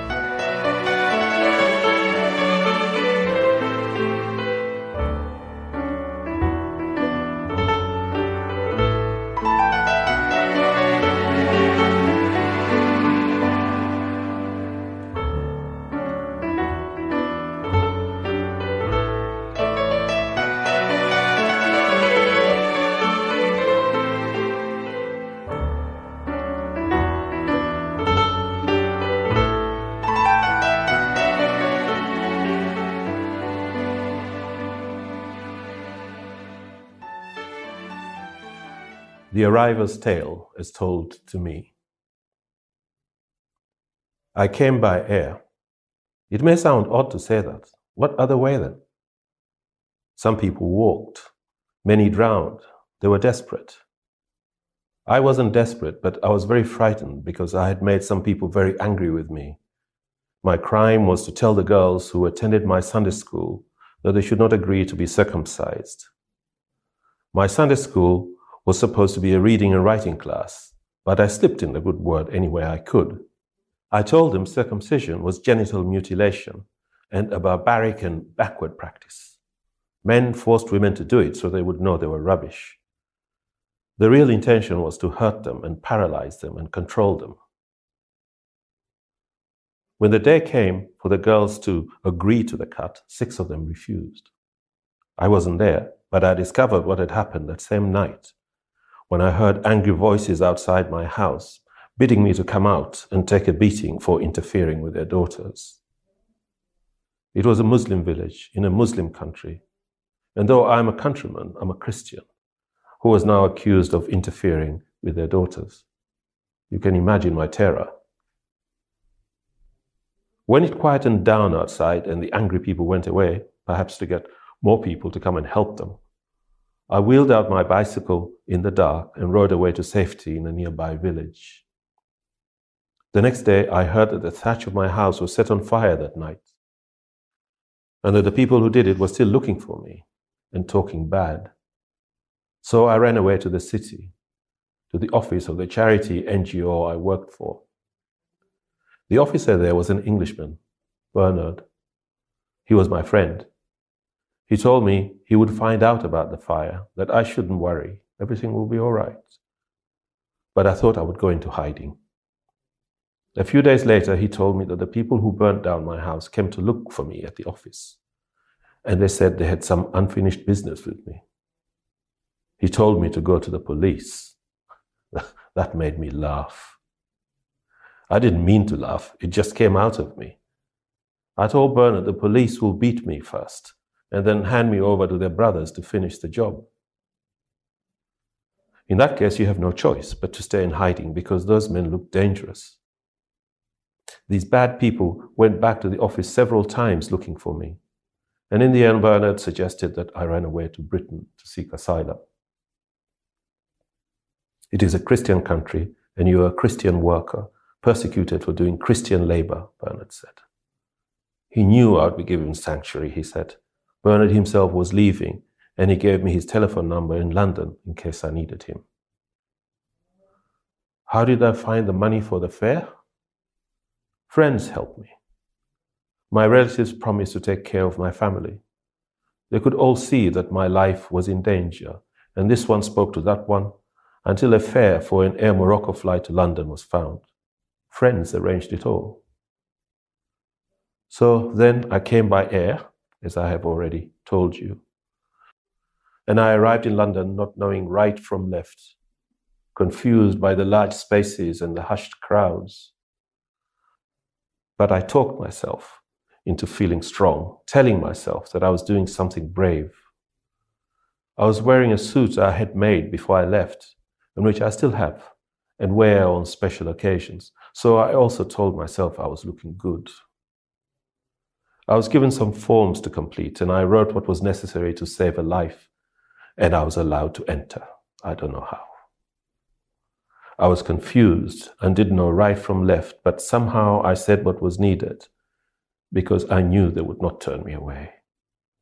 The arriver's tale is told to me. I came by air. It may sound odd to say that. What other way then? Some people walked. Many drowned. They were desperate. I wasn't desperate, but I was very frightened because I had made some people very angry with me. My crime was to tell the girls who attended my Sunday school that they should not agree to be circumcised. My Sunday school was supposed to be a reading and writing class, but I slipped in the good word any way I could. I told them circumcision was genital mutilation and a barbaric and backward practice. Men forced women to do it so they would know they were rubbish. The real intention was to hurt them and paralyze them and control them. When the day came for the girls to agree to the cut, six of them refused. I wasn't there, but I discovered what had happened that same night when I heard angry voices outside my house bidding me to come out and take a beating for interfering with their daughters. It was a Muslim village in a Muslim country, and though I'm a countryman, I'm a Christian who was now accused of interfering with their daughters. You can imagine my terror. When it quietened down outside and the angry people went away, perhaps to get more people to come and help them, I wheeled out my bicycle in the dark and rode away to safety in a nearby village. The next day, I heard that the thatch of my house was set on fire that night, and that the people who did it were still looking for me and talking bad. So I ran away to the city, to the office of the charity NGO I worked for. The officer there was an Englishman, Bernard. He was my friend. He told me he would find out about the fire, that I shouldn't worry, everything will be all right. But I thought I would go into hiding. A few days later, he told me that the people who burnt down my house came to look for me at the office. And they said they had some unfinished business with me. He told me to go to the police. that made me laugh. I didn't mean to laugh, it just came out of me. I told Bernard the police will beat me first and then hand me over to their brothers to finish the job. In that case, you have no choice but to stay in hiding because those men look dangerous. These bad people went back to the office several times looking for me. And in the end, Bernard suggested that I ran away to Britain to seek asylum. It is a Christian country, and you are a Christian worker, persecuted for doing Christian labor, Bernard said. He knew I would be given sanctuary, he said. Bernard himself was leaving, and he gave me his telephone number in London in case I needed him. How did I find the money for the fare? Friends helped me. My relatives promised to take care of my family. They could all see that my life was in danger, and this one spoke to that one until a fare for an Air Morocco flight to London was found. Friends arranged it all. So then I came by air, as I have already told you. And I arrived in London not knowing right from left, confused by the large spaces and the hushed crowds. But I talked myself into feeling strong, telling myself that I was doing something brave. I was wearing a suit I had made before I left, and which I still have and wear on special occasions. So I also told myself I was looking good. I was given some forms to complete, and I wrote what was necessary to save a life, and I was allowed to enter. I don't know how. I was confused and didn't know right from left, but somehow I said what was needed because I knew they would not turn me away.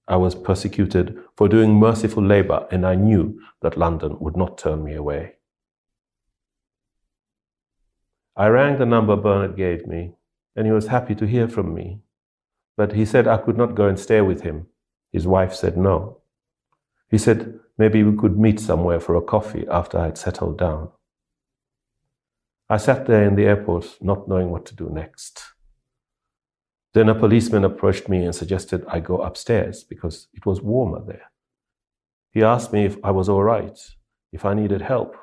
I was persecuted for doing merciful labor, and I knew that London would not turn me away. I rang the number Bernard gave me, and he was happy to hear from me. But he said I could not go and stay with him. His wife said no. He said maybe we could meet somewhere for a coffee after I had settled down. I sat there in the airport, not knowing what to do next. Then a policeman approached me and suggested I go upstairs because it was warmer there. He asked me if I was all right, if I needed help.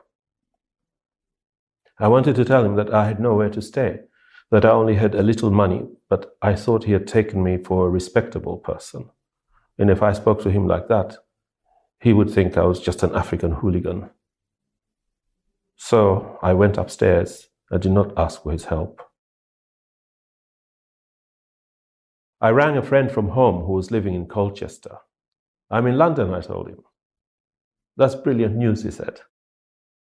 I wanted to tell him that I had nowhere to stay, that I only had a little money, but I thought he had taken me for a respectable person. And if I spoke to him like that, he would think I was just an African hooligan. So I went upstairs. I did not ask for his help. I rang a friend from home who was living in Colchester. I'm in London, I told him. That's brilliant news, he said.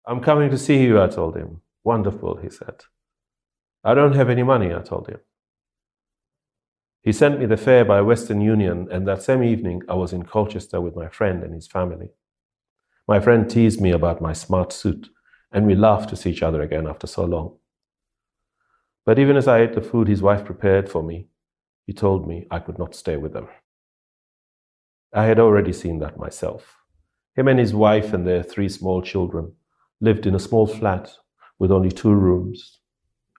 I'm coming to see you, I told him. Wonderful, he said. I don't have any money, I told him. He sent me the fare by Western Union, and that same evening I was in Colchester with my friend and his family. My friend teased me about my smart suit and we laughed to see each other again after so long. But even as I ate the food his wife prepared for me, he told me I could not stay with them. I had already seen that myself. Him and his wife and their three small children lived in a small flat with only two rooms,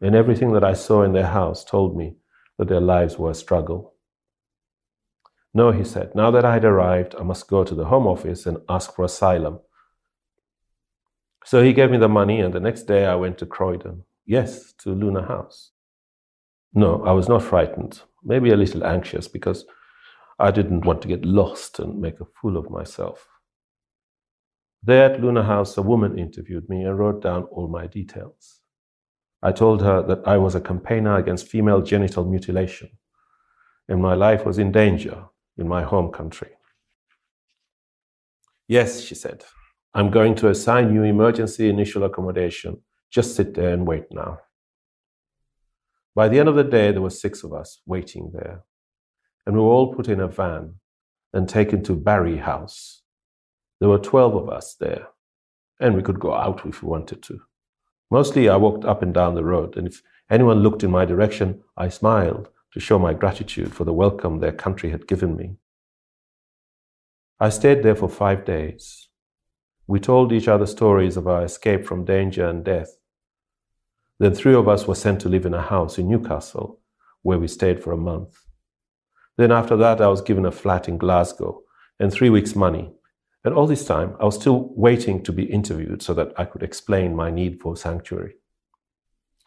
and everything that I saw in their house told me that their lives were a struggle. No, he said, now that I had arrived, I must go to the Home Office and ask for asylum. So he gave me the money, and the next day I went to Croydon. Yes, to Luna House. No, I was not frightened, maybe a little anxious because I didn't want to get lost and make a fool of myself. There at Luna House, a woman interviewed me and wrote down all my details. I told her that I was a campaigner against female genital mutilation, and my life was in danger in my home country. Yes, she said, I'm going to assign you emergency initial accommodation. Just sit there and wait now. By the end of the day, there were six of us waiting there, and we were all put in a van and taken to Barry House. There were 12 of us there, and we could go out if we wanted to. Mostly, I walked up and down the road, and if anyone looked in my direction, I smiled to show my gratitude for the welcome their country had given me. I stayed there for five days. We told each other stories of our escape from danger and death. Then three of us were sent to live in a house in Newcastle, where we stayed for a month. Then after that, I was given a flat in Glasgow and three weeks' money. And all this time, I was still waiting to be interviewed so that I could explain my need for sanctuary.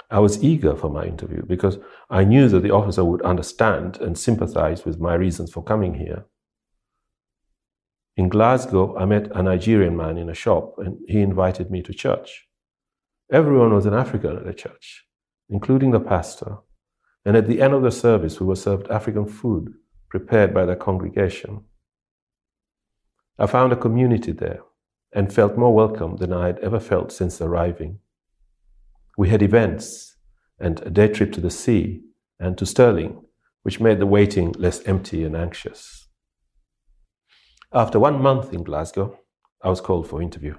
I was eager for my interview because I knew that the officer would understand and sympathize with my reasons for coming here. In Glasgow, I met a Nigerian man in a shop and he invited me to church. Everyone was an African at the church, including the pastor. And at the end of the service, we were served African food prepared by the congregation. I found a community there and felt more welcome than I had ever felt since arriving. We had events and a day trip to the sea and to Stirling, which made the waiting less empty and anxious. After one month in Glasgow, I was called for interview.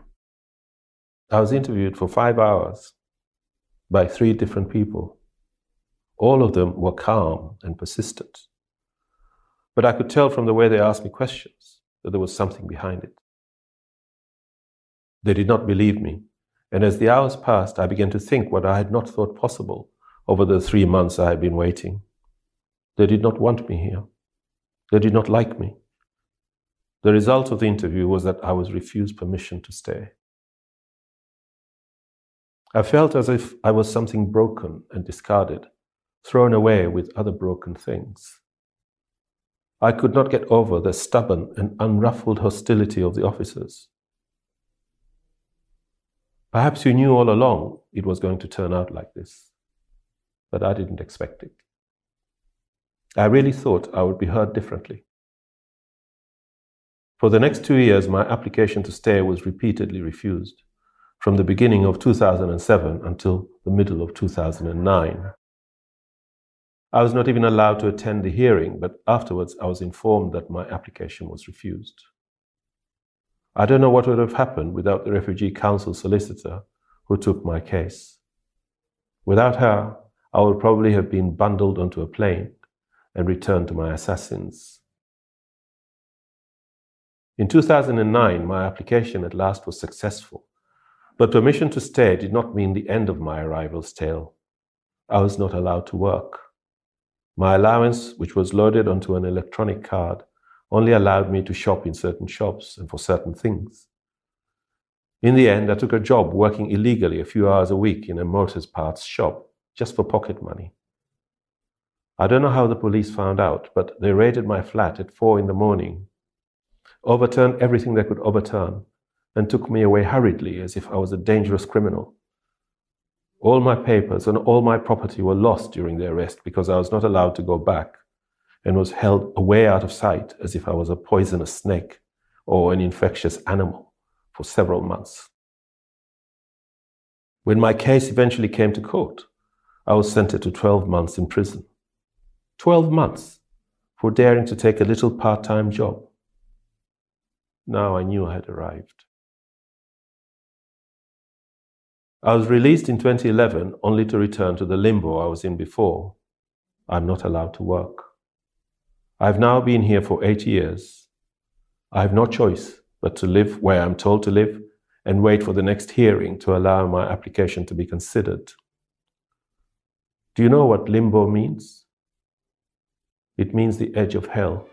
I was interviewed for five hours by three different people. All of them were calm and persistent. But I could tell from the way they asked me questions that there was something behind it. They did not believe me and as the hours passed, I began to think what I had not thought possible over the three months I had been waiting. They did not want me here. They did not like me. The result of the interview was that I was refused permission to stay. I felt as if I was something broken and discarded, thrown away with other broken things. I could not get over the stubborn and unruffled hostility of the officers. Perhaps you knew all along it was going to turn out like this, but I didn't expect it. I really thought I would be heard differently. For the next two years, my application to stay was repeatedly refused, from the beginning of 2007 until the middle of 2009. I was not even allowed to attend the hearing, but afterwards I was informed that my application was refused. I don't know what would have happened without the Refugee Council solicitor who took my case. Without her, I would probably have been bundled onto a plane and returned to my assassins. In 2009, my application at last was successful, but permission to stay did not mean the end of my arrival's tale. I was not allowed to work. My allowance, which was loaded onto an electronic card, only allowed me to shop in certain shops and for certain things. In the end, I took a job working illegally a few hours a week in a motors parts shop just for pocket money. I don't know how the police found out, but they raided my flat at four in the morning, overturned everything they could overturn, and took me away hurriedly as if I was a dangerous criminal. All my papers and all my property were lost during the arrest because I was not allowed to go back and was held away out of sight as if I was a poisonous snake or an infectious animal for several months. When my case eventually came to court, I was sentenced to 12 months in prison. 12 months for daring to take a little part time job. Now I knew I had arrived. I was released in 2011 only to return to the limbo I was in before. I'm not allowed to work. I've now been here for eight years. I have no choice but to live where I'm told to live and wait for the next hearing to allow my application to be considered. Do you know what limbo means? It means the edge of hell.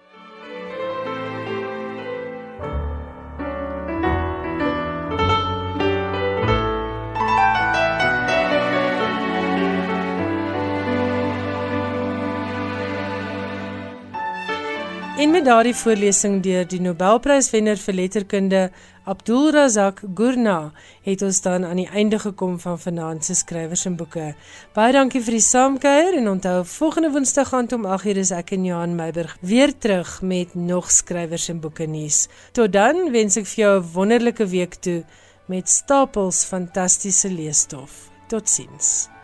Met daardie voorlesing deur die Nobelpryswenner vir letterkunde Abdul Razak Gurna het ons dan aan die einde gekom van vanaand se skrywers en boeke. Baie dankie vir die saamkuier en onthou volgende Woensdag aand om 8:00 is ek en Johan Meiburg weer terug met nog skrywers en boeke nuus. Tot dan wens ek vir jou 'n wonderlike week toe met stapels fantastiese leesstof. Totsiens.